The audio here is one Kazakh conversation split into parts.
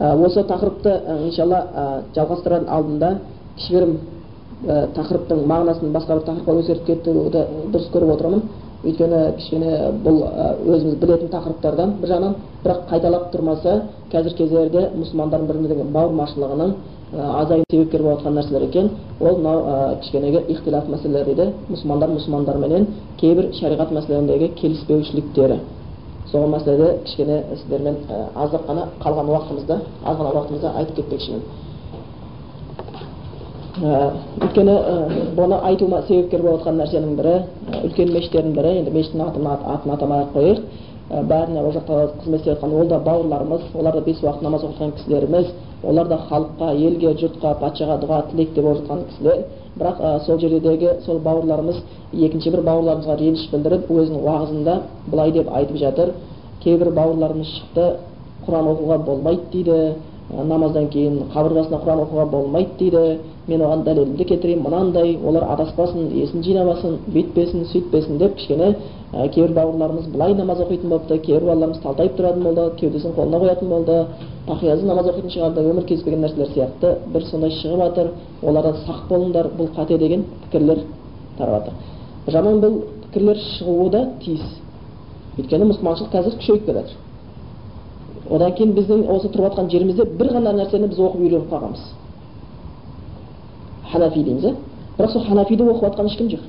осы тақырыпты иншалла жалғастырар алдында кішігірім тақырыптың мағынасын басқа бір тақырыпқа өзгертіп кетуді дұрыс көріп отырмын. Өйткені кішкене бұл өзіміз білетін тақырыптардан бір жағынан бірақ қайталап тұрмаса қазіргі кездерде мұсылмандардың бір біріне бауырмашылығының азаю себепкер болып жатқан нәрселер екен. Ол мынау кішкенеге ихтилаф мәселелері дейді. Мұсылмандар мұсылмандарменен кейбір шариғат мәселелеріндегі келіспеушіліктері. Сол мәселеде кішкене сіздермен аздап қана қалған уақытымызда аз ғана уақытымызда айтып кетпекшімін өйткені бұны айтуыма себепкер болып жатқан нәрсенің бірі үлкен мешіттердің бірі енді мешіттің атын, атын атамай ақ қояйық бәріне ол жақта қызмет істеп жатқан ол да бауырларымыз олар да бес уақыт намаз оқытқан кісілеріміз олар да халыққа елге жұртқа патшаға дұға тілек деп жатқан кісілер бірақ ә, сол жердегі сол бауырларымыз екінші бір бауырларымызға реніш білдіріп өзінің уағызында былай деп айтып жатыр. Кейбір бауырларымыз шықты құран оқуға болмайды дейді. Намаздан кейін қабырғасына құран оқуға болмайды дейді. Мен оған дәлелімді келтірейін мынандай олар адаспасын есін жинамасын бүйтпесін сөйтпесін деп кішкене ә, кейбір бауырларымыз былай намаз оқитын болыпты кейбір балаларымыз талтайып тұратын болды кеудесін қолына қоятын болды. Тақиязы намаз оқитын шығарды өмір кездеспеген нәрселер сияқты бір сондай шығып жатыр олардан сақ болыңдар бұл қате деген пікірлер тарап жатыр жаман бұл пікірлер шығуы да тиіс. Өйткені мұсылманшылық қазір күшейіп келе жатыр. Одан кейін біздің осы тұрып жатқан жерімізде бір ғана нәрсені біз оқып үйреніп қалғанбыз. Ханафи дейміз иә бірақ сол ханафиді оқып жатқан ешкім жоқ.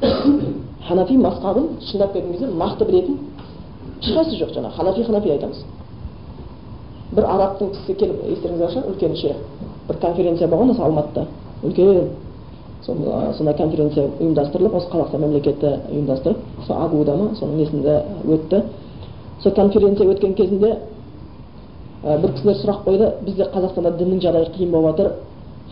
Ханафи мазхабын шындап келген кезде нақты білетін ешқайсысы жоқ жаңағы. Ханафи ханафи айтамыз. Бір арабтың кісісі келіп естеріңізде шығар үлкен шейх. Бір конференция болған осы алматыда. Үлкен. Сондай конференция ұйымдастырылып осы қазақстан мемлекеті ұйымдастырып сол агуда ма соның несінде өтті. Сол конференция өткен кезінде бір кісілер сұрақ қойды бізде қазақстанда діннің жағдайы қиын болып жатыр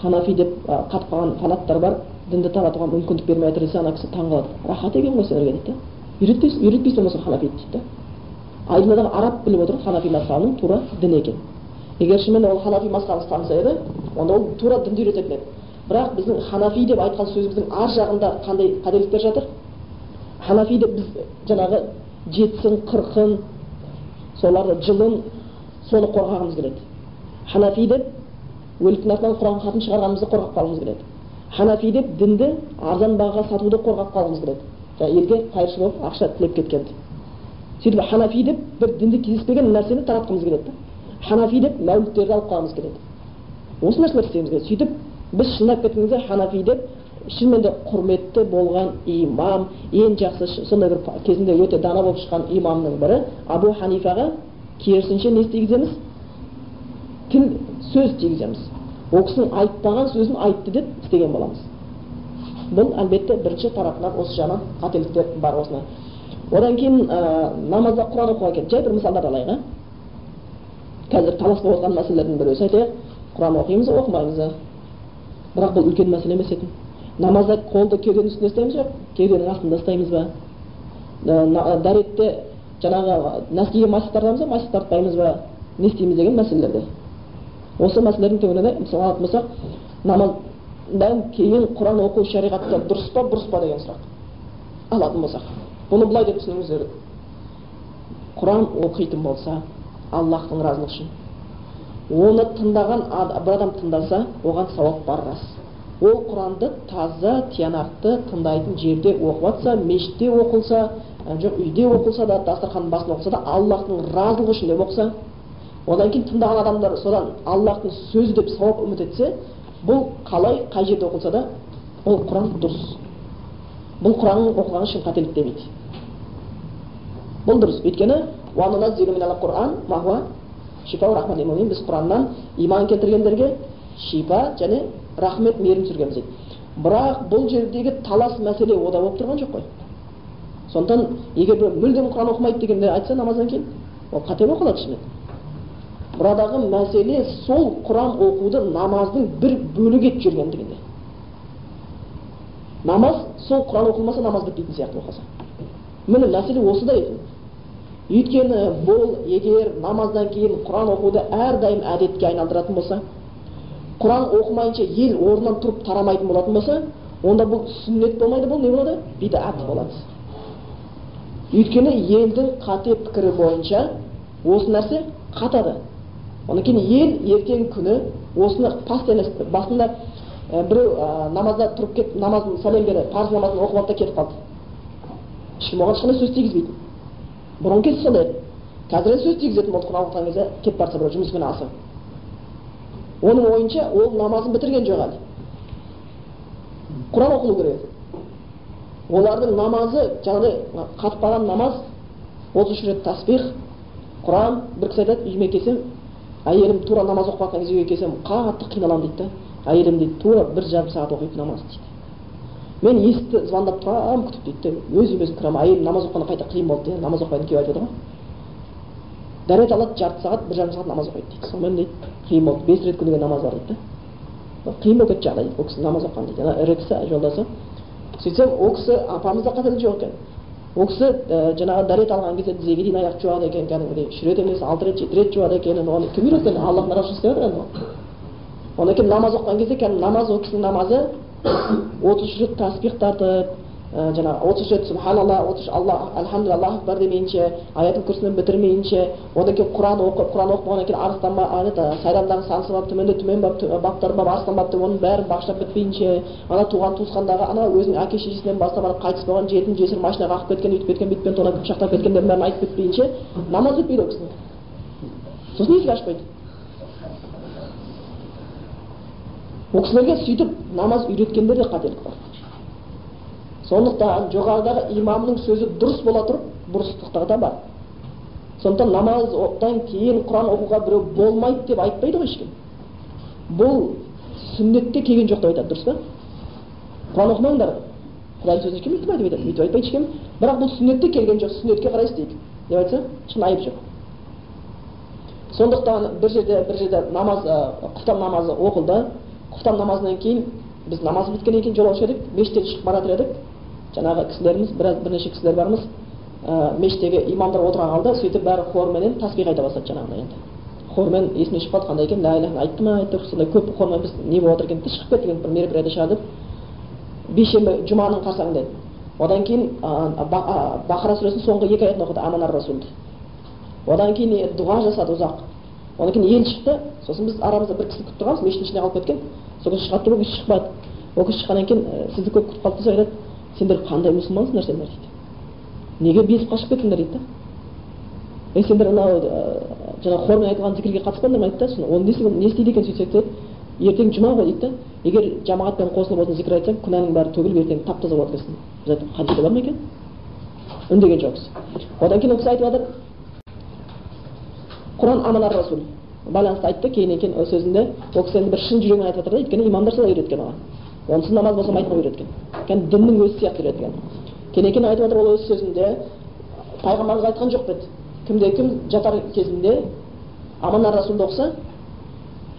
ханафи деп қатып қалған фанаттар бар дінді таратуға мүмкіндік бермей жатыр десе ана кісі таңқалады рахат екен ғой сендерге дейді да. Үйретпейсің үйретпейсің болмаса ханафиді дейді да. Айдынадағы араб біліп отыр ханафи мазхабының тура дін екен егер шынымен ол ханафи мазхабын ұстанса еді онда ол тура дінді үйрететін еді бірақ біздің ханафи деп айтқан сөзіміздің ар жағында қандай қателіктер жатыр? Ханафи деп біз жаңағы жетісін қырқын соларды жылын соны қорғағымыз келеді. Ханафи деп өліктің артынан құран хатын шығарғанымызды қорғап қалғымыз келеді. Ханафи деп дінді арзан бағаға сатуды қорғап қалғымыз келеді. Жаңағы елге қайыршы болып ақша тілеп кеткенді сөйтіп ханафи деп бір дінде кездеспеген нәрсені таратқымыз келеді да. Ханафи деп мәуліттерді алып қалғымыз келеді. Осы нәрселер істегіміз келеді. Сөйтіп біз шындап кеткен кезде ханафи деп шынымен де құрметті болған имам ең жақсы сондай бір кезінде өте дана болып шыққан имамның бірі абу ханифаға керісінше не істегіземіз тіл сөз тигіземіз ол кісінің айтпаған сөзін айтты деп істеген боламыз. Бұл әлбетте бірінші тарапынан осы жағынан қателіктер бар осыны одан кейін ә, намазда құран оқуға келді жай бір мысалдар алайық ә? қазір талас болып жатқан мәселелердің біреусі айтайық. Құран оқимыз оқымаймыз ба бірақ бұл үлкен мәселе емес еді. Намазда қолды кеуденің үстінде ұстаймыз жоқ кеуденің астында ұстаймыз ба? Дәретте жаңағы нәскиге масық тартамыз ба масық тартпаймыз ба не істейміз деген мәселелерде. Осы мәселелердің төңірегінде мысалы алатын болсақ намаздан кейін құран оқу шариғатта дұрыс па бұрыс па деген сұрақ алатын болсақ. Бұны былай деп түсініңіз керек құран оқитын болса аллахтың разылығы үшін. Оны тыңдаған бір адам тыңдаса оған сауап бар рас. Ол құранды таза тиянақты тыңдайтын жерде оқып жатса мешітте оқылса жоқ үйде оқылса да дастарханның басында оқылса да аллахтың разылығы үшін деп оқыса одан кейін тыңдаған адамдар содан аллахтың сөзі деп сауап үміт етсе бұл қалай қай жерде оқылса да ол құран дұрыс. Бұл құранның оқылғаны ешкім қателік демейді. Бұл дұрыс. Өйткені біз құраннан иман келтіргендерге шипа және рахмет мейірім түсіргенбіз дейді бірақ бұл жердегі талас мәселе ода болып тұрған жоқ қой сондықтан егер біреу мүлдем құран оқымайды дегенде айтса намаздан кейін ол қате болып қалады шынымен бұрадағы мәселе сол құран оқуды намаздың бір бөлігі етіп жүргендігінде намаз сол құран оқылмаса намаз бітпейтін сияқты оқылса міне мәселе осыда еді өйткені бұл егер намаздан кейін құран оқуды әрдайым әдетке айналдыратын болса құран оқымайынша ел орнынан тұрып тарамайтын болатын болса онда бұл сүннет болмайды бұл не болады бидат болады өйткені елдің қате пікірі бойынша осы нәрсе қатады одан кейін ел ертеңгі күні осыны постоянно басында ә, біреу ә, намазда тұрып кетіп намазын сәлем беріп парыз намазын оқып алды да кетіп қалды ешкім оған ешқандай сөз тигізбейтін бұрын кезде сондай еді қазір енді сөз тигізетін болды құран оқыған кезде кетіп бара жатса біреу жұмыспен асығып оның ойынша ол намазын бітірген жоқ әлі құран оқылу керек олардың намазы жаңағыдай қатып қалған намаз отыз үш рет тасбих құран бір кісі айтады үйіме келсем әйелім тура намаз оқып жатқан кезде үйге келсем қатты қиналамын дейді да әйелім дейді тура бір жарым сағат оқиды намаз дейді мен есікті звондап тұрамын күтіп дейді да өз үйіме кіремін әйелім намаз оқығанда қайта қиын болды дейді намаз оқымайтын күйеу айтып отыр ғой дәрет алады жарты сағат бір жарым сағат намаз оқиды. Дейді сонымен дейді қиын болды бес рет күніге намаз бар дейді да қиын болып кетті жағдай ол кісі намаз оқыған дейді. Ана ірі кісі жолдасы. Сөйтсем ол кісі апамыз да қателік жоқ екен. Ол кісі ә, жаңағы дәрет алған кезде тізеге дейін аяқ жуады екен кәдімгідей үш рет емес алты рет жеті рет жуады екен. Оны кім үйреткен аллахтың расулы істеп жатыр енді одан кейін намаз оқыған кезде кәдімгі намаз ол кісінің намазы отыз үш рет тасбих тартып жаңағы отыз рет субханалла отыз алла альхамдулилля аллаху акбар демейінше аятыл күрсіні бітірмейінше одан кейін құран оқып құран оқып болғаннан кейін арыстанба это сайрамдағы сансыз бап төменде төмен бап баптар бап арыстан бап деп оның бәрін бағыштап бітпейінше ана туған туысқандағы ана өзінің әке шешесінен бастап ана қайтыс болған жетім жесір машина қағып кеткен өйтіп кеткен бүйтіп кеткен тонап пышақтап кеткендердің бәрін айтып бітпейінше намаз бітпейді ол кісінің сосын есік ашпайды ол кісілерге сөйтіп намаз үйреткендер де қателік бар сондықтан жоғарыдағы имамның сөзі дұрыс бола тұрып бұрыстықтығы да бар. Сондықтан намаздан кейін құран оқуға біреу болмайды деп айтпайды ғой ешкім. Бұл сүннетте келген жоқ деп айтады дұрыс па? Құран оқымаңдар. Құдайдың сөзін ешкім өйтіп өйтіп айтпайды ешкім. Бірақ бұл сүннетте келген жоқ сүннетке қарай істейді деп айтса ешқандай айып жоқ. Сондықтан бір жерде бір жерде намаз құптан намазы оқылды. Құптан намазынан кейін біз намаз біткеннен кейін жолаушы едік. Мешіттен шығып бара жатыр едік. Жаңағы кісілеріміз біраз бірнеше кісілер бармыз ә, мешіттегі имамдар отыра қалды сөйтіп бәрі хорменен тасбих айта бастады жаңағыдай енді. Хормен есімнен шығып қалды қандай екен лә иляха айтты ма айтты сондай көп хормен біз не болып жатыр екен шығып кеттік енді бір мероприятие шығар деп бейсенбі жұманың қарсаңында еді одан кейін Ба- бақара сүресінің соңғы екі аятын оқыды аманар расулды одан кейін дұға жасады ұзақ. Одан кейін ел шықты. Сосын біз арамызда бір кісіні күтіп тұрғанбыз мешіттің ішінде қалып кеткен. Сол кісі шығады деп ол кісі шықпады ол кісі шыққаннан кейін «Ә, сізді көп күтіп қалды десе айтады сендер қандай мұсылмансыңдар сендер дейді неге безіп қашып кеттіңдер дейді да? Е сендер анау жаңағы хормен айтылған зікірге қатыспаңдар ма дейді да? Соны оны не істейді екен сөйтсек деді ертең жұма ғой дейді да? Егер жамағатпен қосылып осыны зікір айтсаң күнәнің бәрі төгіліп ертең тап таза болады екенсің біз айттық хадисте бар ма екен? Үндеген жоқпыз. Одан кейін ол кісі айтып жатыр құран аманар расул байланысты айтты кейіннен кейін сөзінде ол кісі енді бір шын жүрегімен айтып жатыр да өйткені имамдар солай үйреткен оған. Онсыз намаз болсамайтынға үйреткен. Кәдімгі діннің өзі сияқты үйреткен. Кейіннен кейін айтып жатыр ол өз сөзінде пайғамбарымыз айтқан жоқ деді кімде кім жатар кезінде аманар расулды оқыса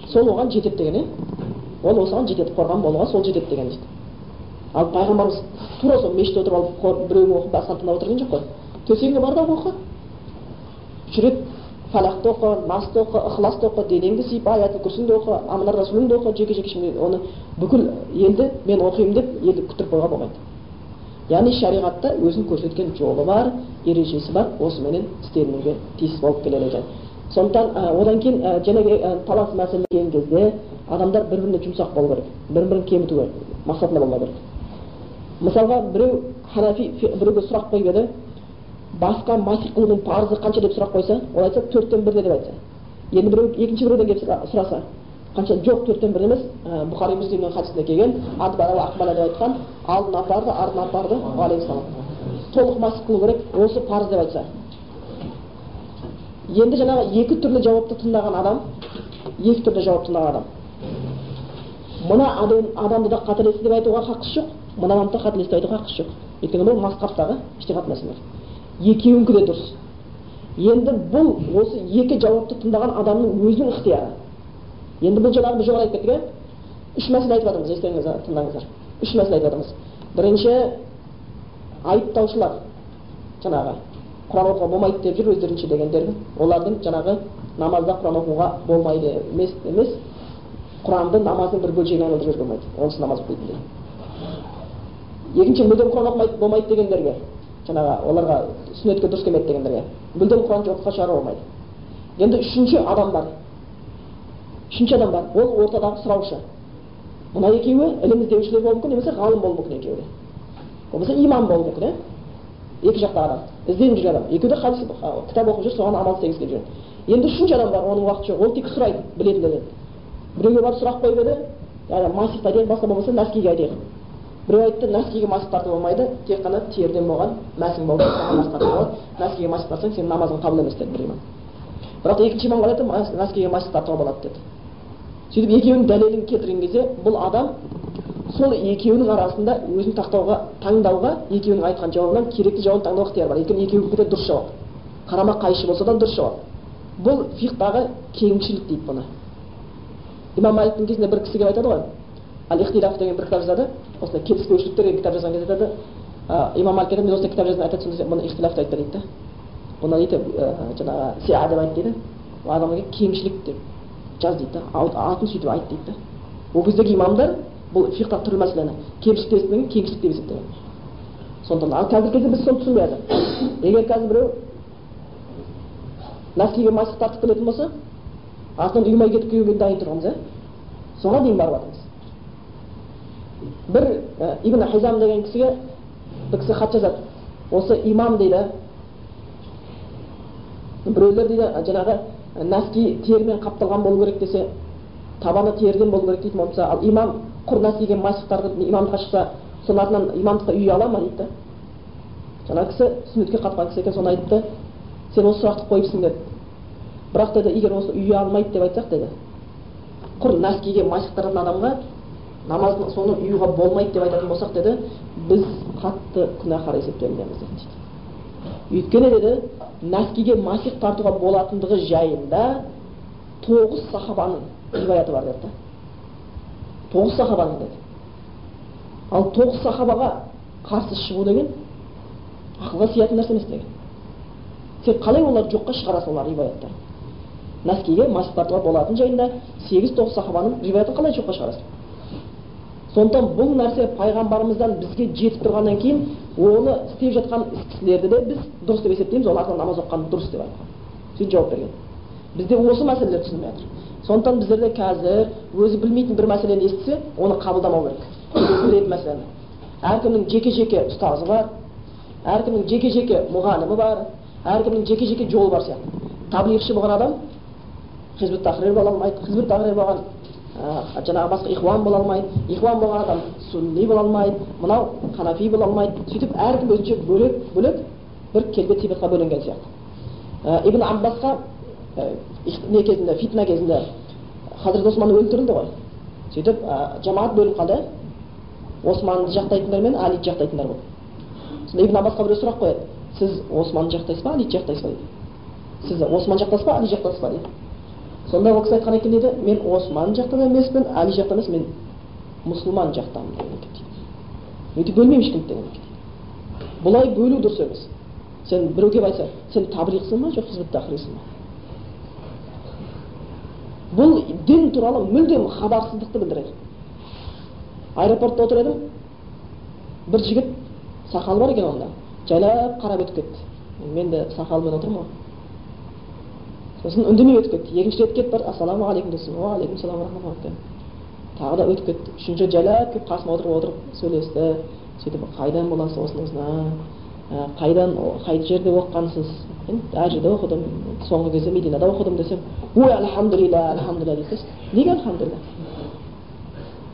сол оған жетеді деген иә ол осыған жетеді қорған болуға сол жетеді деген дейді. Ал пайғамбарымыз тура сол мешітте отырып алып біреуін оқып басқаны тыңдап отырған жоқ қой. Төсегіңе бар да оқы. Рет фалақты оқы насты оқы ықыласты оқы денеңді сыйып аятыл күрсіңді оқы аманар расулыңды оқы жеке жеке оны бүкіл елді мен оқимын деп елді күттіріп қоюға болмайды яғни шариғатта өзін көрсеткен жолы бар ережесі бар осыменен істелінуге тиіс болып келеді екен. Сондықтан ә, одан кейін ә, жаңағы ә, талас мәселе келген кезде адамдар бір біріне жұмсақ болу керек бір бірін кеміту керек мақсатында болмау керек. Мысалға біреу ханафи фи- біреуге сұрақ қойып еді басқа масих қылудың парызы қанша деп сұрақ қойса ол айтса төрттен бірде деп айтса. Енді біреу екінші біреуден келіп сұра- сұраса қанша жоқ төрттен бір емес бұхари муслимнің хадисінде келген акбала деп айтқан алдын апарды артын апарды алейхисалам толық масих қылу керек осы парыз деп айтса енді жаңағы екі түрлі жауапты тыңдаған адам екі түрлі жауап тыңдаған адам мына адам, адамды да қателесті деп айтуға хақысы жоқ мына адамды да қателесті деп айтуға хақысы жоқ өйткені бұл масқаптағы іштихат мәселе екеуінікі де дұрыс енді бұл осы екі жауапты тыңдаған адамның өзінің ықтияры енді бұл жаңағы біз жоғары айтып кеттік иә үш мәселе айтып жатырмыз естеріңізде тыңдаңыздар үш мәселе айтып жатырмыз бірінші айыптаушылар жаңағы құран оқуға болмайды деп жүр өздерінше дегендер олардың жаңағы намазда құран оқуға болмайды емес емес құранды намаздың бір бөлшегіне айналдырып жіберуге болмайды онсыз намаз дейді екінші мүлдем құран оқымайды болмайды дегендерге жаңағы оларға сүннетке дұрыс келмейді дегендерге мүлдем құран жоққа шығаруға болмайды енді үшінші адам бар үшінші адам бар ол ортадағы сұраушы мына екеуі ілім іздеушілер болуы мүмкін немесе ғалым болуы мүмкін екеуі де болмаса имам болуы мүмкін иә екі жақтағы адам ізденіп жүрген адам екеуі де хадис кітап оқып жүр соған амал істегісі келіп жүр енді үшінші адам бар оның уақыты жоқ ол тек сұрайды білетіндерден біреуге барып сұрақ қойып еді яғни масих айтайық басқа болмаса нәскиге айтайық біреу айтты нәскиге масих тартуға болмайды тек қана теріден болған мәсің болды болады нәскиге масих тартсаң сенің намазың қабыл емес деді бір имам бірақ екінші имам айтты нәскиге масих тартуға болады деді сөйтіп екеуінің дәлелін келтірген кезде бұл адам сол екеуінің арасында өзін тақтауға таңдауға екеуінің айтқан жауабынан керекті жауабын таңдауға ықтияр бар. Өйткені екеуінікі де дұрыс жауап. Қарама қайшы болса да дұрыс жауап. Бұл фихтағы кеңшілік дейді бұны. Имам маликтің кезінде бір кісі келіп айтады ғой. Ал ихтираф деген бір кітап жазады. Осындай келіспеушіліктер деген кітап жазған кезде айтады. Имам малик айтады мен осындай кітап жаздым айтады сонда бұны ихтилафты айтпа дейді да бұны дейді жаңағы сиа деп айт дейді. Адамға кеңшілік деп. Жаз дейді да атын сөйтіп айт дейді да ол кездегі имамдар бұл фихта түрлі мәселені кемшілік есітпеген кеңшілік деп есептеген сондықтан ал қазіргі кезде біз соны түсінбей жатыр егер қазір біреу нәскиге масық тартып келетін болса артынан үймай кетіп күйеуге дайын тұрғанбыз иә соған дейін барып жатырмыз бір ибн хизам деген кісіге бір кісі хат жазады осы имам дейді біреулер дейді жаңағы нәски терімен қапталған болу керек десе табаны теріден болу керек дейді болмаса ал имам құр нәскиге масықтарды имамдыққа шықса соның артынан имамдыққа үй ала ма дейді жаңағы кісі сүннетке қатқан кісі екен соны айтты сен осы сұрақты қойыпсың деді бірақ деді егер осы үй алмайды деп айтсақ деді құр нәскиге масықтыратын адамға намаздың соны ұюға болмайды деп айтатын болсақ деді біз қатты күнәһар есептелінеміз дейді өйткені деді нәскиге масих тартуға болатындығы жайында тоғыз сахабаның риwаяты бар деді тоғыз сахабаның деді. Ал тоғыз сахабаға қарсы шығу деген ақылға сиятын нәрсе емес деген. Сен қалай оларды жоққа шығарасың олар риwаяттар нәскиге масих тартуға болатын жайында сегіз тоғыз сахабаның риwаятын қалай жоққа шығарасың сондықтан бұл нәрсе пайғамбарымыздан бізге жетіп тұрғаннан кейін оны істеп жатқан кісілерді де біз дұрыс деп есептейміз олардың намаз оқығаны дұрыс деп айтқан. Сөйтіп жауап берген. Бізде осы мәселелер түсінілмей жатыр. Сондықтан біздерде қазір өзі білмейтін бір мәселені естісе оны қабылдамау керек. Білетін мәселені. Әркімнің жеке жеке ұстазы бар әркімнің жеке жеке мұғалімі бар әркімнің жеке жеке жолы бар сияқты. Таблиғшы болған адам хизбут тахрир алмайды. Хизбут тахрир болған жаңағы басқа ихуан бола алмайды ихуан болған адам сунни бола алмайды мынау ханафи бола алмайды сөйтіп әркім өзінше бөлек бөлек бір келбет сипатқа бөленген сияқты. Ибн аббасқа не кезінде фитна кезінде хазірет осман өлтірілді ғой. Сөйтіп жамағат бөлініп қалды. Османды жақтайтындар мен алиді жақтайтындар болды. Сонда ибн аббасқа біреу сұрақ қояды. Сіз османды жақтайсыз ба алиді жақтайсыз ба дейді. Сіз осман жақтасыз ба али жақтасыз ба дейді. Сонда ол кісі айтқан екен дейді мен осман жақтан емеспін али жақтан емес мен мұсылман жақтамын деген екен дейді бөлмеймін ешкімді деген екен бұлай бөлу дұрыс емес. Сен біреу келіп айтса сен таблиғсың ба жоқ хизбут тахрирсің ба? Бұл дін туралы мүлдем хабарсыздықты білдіреді. Аэропортта отыр едім. Бір жігіт сақалы бар екен онда. Жайлап қарап өтіп кетті. Мен де сақалымен отырмын ғой сосын үндемей өтіп кетті. Екінші рет келіп барып ассалаумағалейкум десем уағалейкум салам рахматуллах тағы да өтіп кетті. Үшінші рет жайлап келіп қасыма отырып отырып сөйлесті. Сөйтіп қайдан боласыз осыныңыздан қайдан қай жерде оқығансыз? Әр жерде оқыдым. Соңғы кезде мединада оқыдым десем ой альхамдулилля альхамдулилля дейді неге альхамдулилля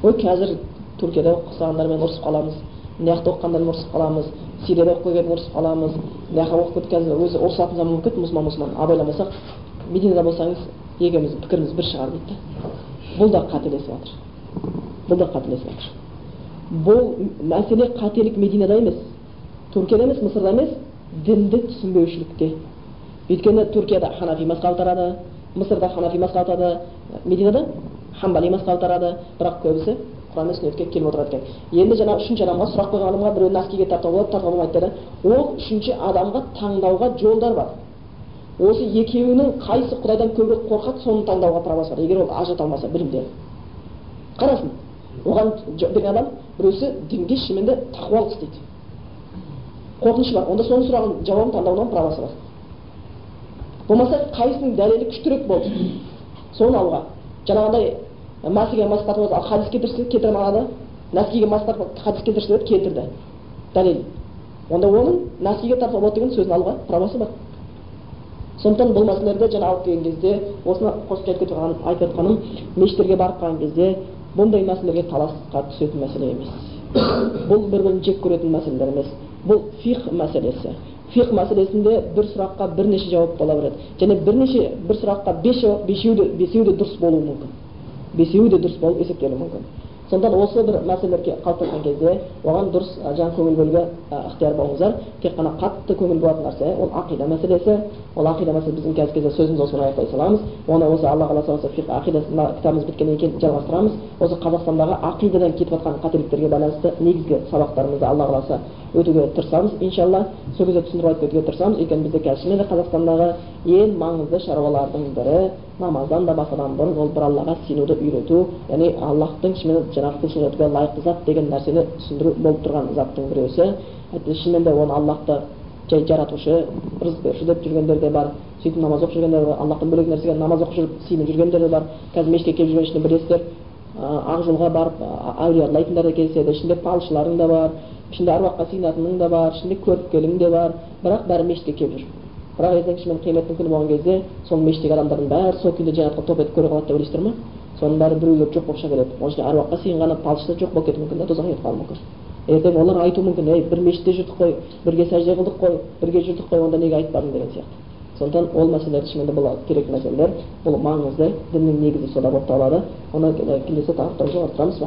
ой қазір түркияда оқысаңдармен ұрысып қаламыз. Мына жақта оқығандармен ұрысып қаламыз. Сирияда оқып келген ұрысып қаламыз. Мына жаққа оқып кетіп қазір өзі ұрысатын заман болып кетті мұсылман мұсылман. Абайламасақ мединада болсаңыз екеуміздің пікіріміз бір шығар дейді да бұл да қателесіп жатыр бұл да қателесіп жатыр бұл мәселе қателік мединада емес түркияда емес мысырда емес дінді түсінбеушілікте өйткені түркияда ханафи мазхабы тарады мысырда ханафи мазхабы тарады мединада хамбали мазхабы тарады бірақ көбісі құран мен сүннетке келіп отырады екен енді жаңағы үшінші адамға сұрақ қойған адамға біреу нәскиге тартуға болады тартуға болмайды деді ол үшінші адамға таңдауға жолдар бар осы екеуінің қайсы құдайдан көбірек қорқады соны таңдауға правосы бар егер ол ажырата алмаса білімде қарасын оған берген адам біреусі дінге шынымен де тақуалық істейді қорқынышы бар. Онда соның сұрағын жауабын таңдауына правосы бар болмаса қайсының дәлелі күштірек болды. Соны алуға. Жаңағындай масиге мас тартып ал хадис келтірсе кетіре алмағанда нәскиге мас тартып хадис келтірсе деді келтірді дәлел. Онда оның нәскиге тартуға болады деген сөзін алуға правосы бар сондықтан бұл мәселелерді жаңа алып келген кезде осыны қосып айтып жатқаным айтып жатқаным мешіттерге барып қалған кезде бұндай мәселелерге таласқа түсетін мәселе емес бұл бір бірін жек көретін мәселелер емес бұл фих мәселесі фих мәселесінде бір сұраққа бірнеше жауап бола береді және бірнеше бір сұраққа бес жауап бесеуі де бесеуі де дұрыс болуы мүмкін бесеуі де дұрыс болып есептелуі мүмкін сондықтан осы бір мәселелер қалыптасқан кезде оған дұрыс жаңа көңіл бөлуге ықтияр болыңыздар. Тек қана қатты көңіл бөлетін нәрсе ол ақида мәселесі. Ол ақида мәселесі біздің қазіргі кезде сөзімізді осымен аяқтай саламыз. Оны осы алла қаласа осы ақида кітабымыз біткеннен кейін жалғастырамыз. Осы қазақстандағы ақидадан кетіп жатқан қателіктерге байланысты негізгі сабақтарымызды алла қаласа өтуге тырысамыз иншалла. Сол кезде түсіндіріп айтып кетуге тырысамыз. Өйткені бізде қазір шынымен де қазақстандағы ең маңызды шаруалардың бірі. Намаздан да басқадан бұрын ол бір аллаға сенуді үйрету яғни аллахтың шынымен жаңағы құлшылық лайықты зат деген нәрсені түсіндіру болып тұрған заттың біреусі әйтпесе шынымен де оны аллахты жай жаратушы рызық беруші деп жүргендер де бар. Сөйтіп намаз оқып жүргендер де бар. Аллахтан бөлек нәрсеге намаз оқып жүріп сиынып жүргендер де бар. Қазір мешітке келіп жүрген ішінде білесіздер ақ жолға барып әулие да кездеседі ішінде палшыларың да бар ішінде әруаққа сиынатының да бар ішінде көріпкелің де бар. Бірақ бәрі мешітке келіп жүр. Бірақ ертең шынымен қияметтің күні болған кезде сол мешіттегі адамдардың бәрі сол күйінде жәннатқа топ етіп көре қалады деп ойлайсыздар ма? Соның бәрі біреулер жоқ болып шыға келеді ішінде әруаққа сыйынғаны палшы да жоқ болып кетуі мүмкін да тозаққа кетіп қалуы мүмкін. Ертең олар айтуы мүмкін. Ей бір мешітте жүрдік қой бірге сәжде қылдық қой бірге жүрдік қой онда неге айтпадың деген сияқты. Сондықтан ол мәселелер шынымен де бұл керек мәселелер бұл маңызды діннің негізі солар болып табылады. Оны келесі тақырыпта жалғастырамыз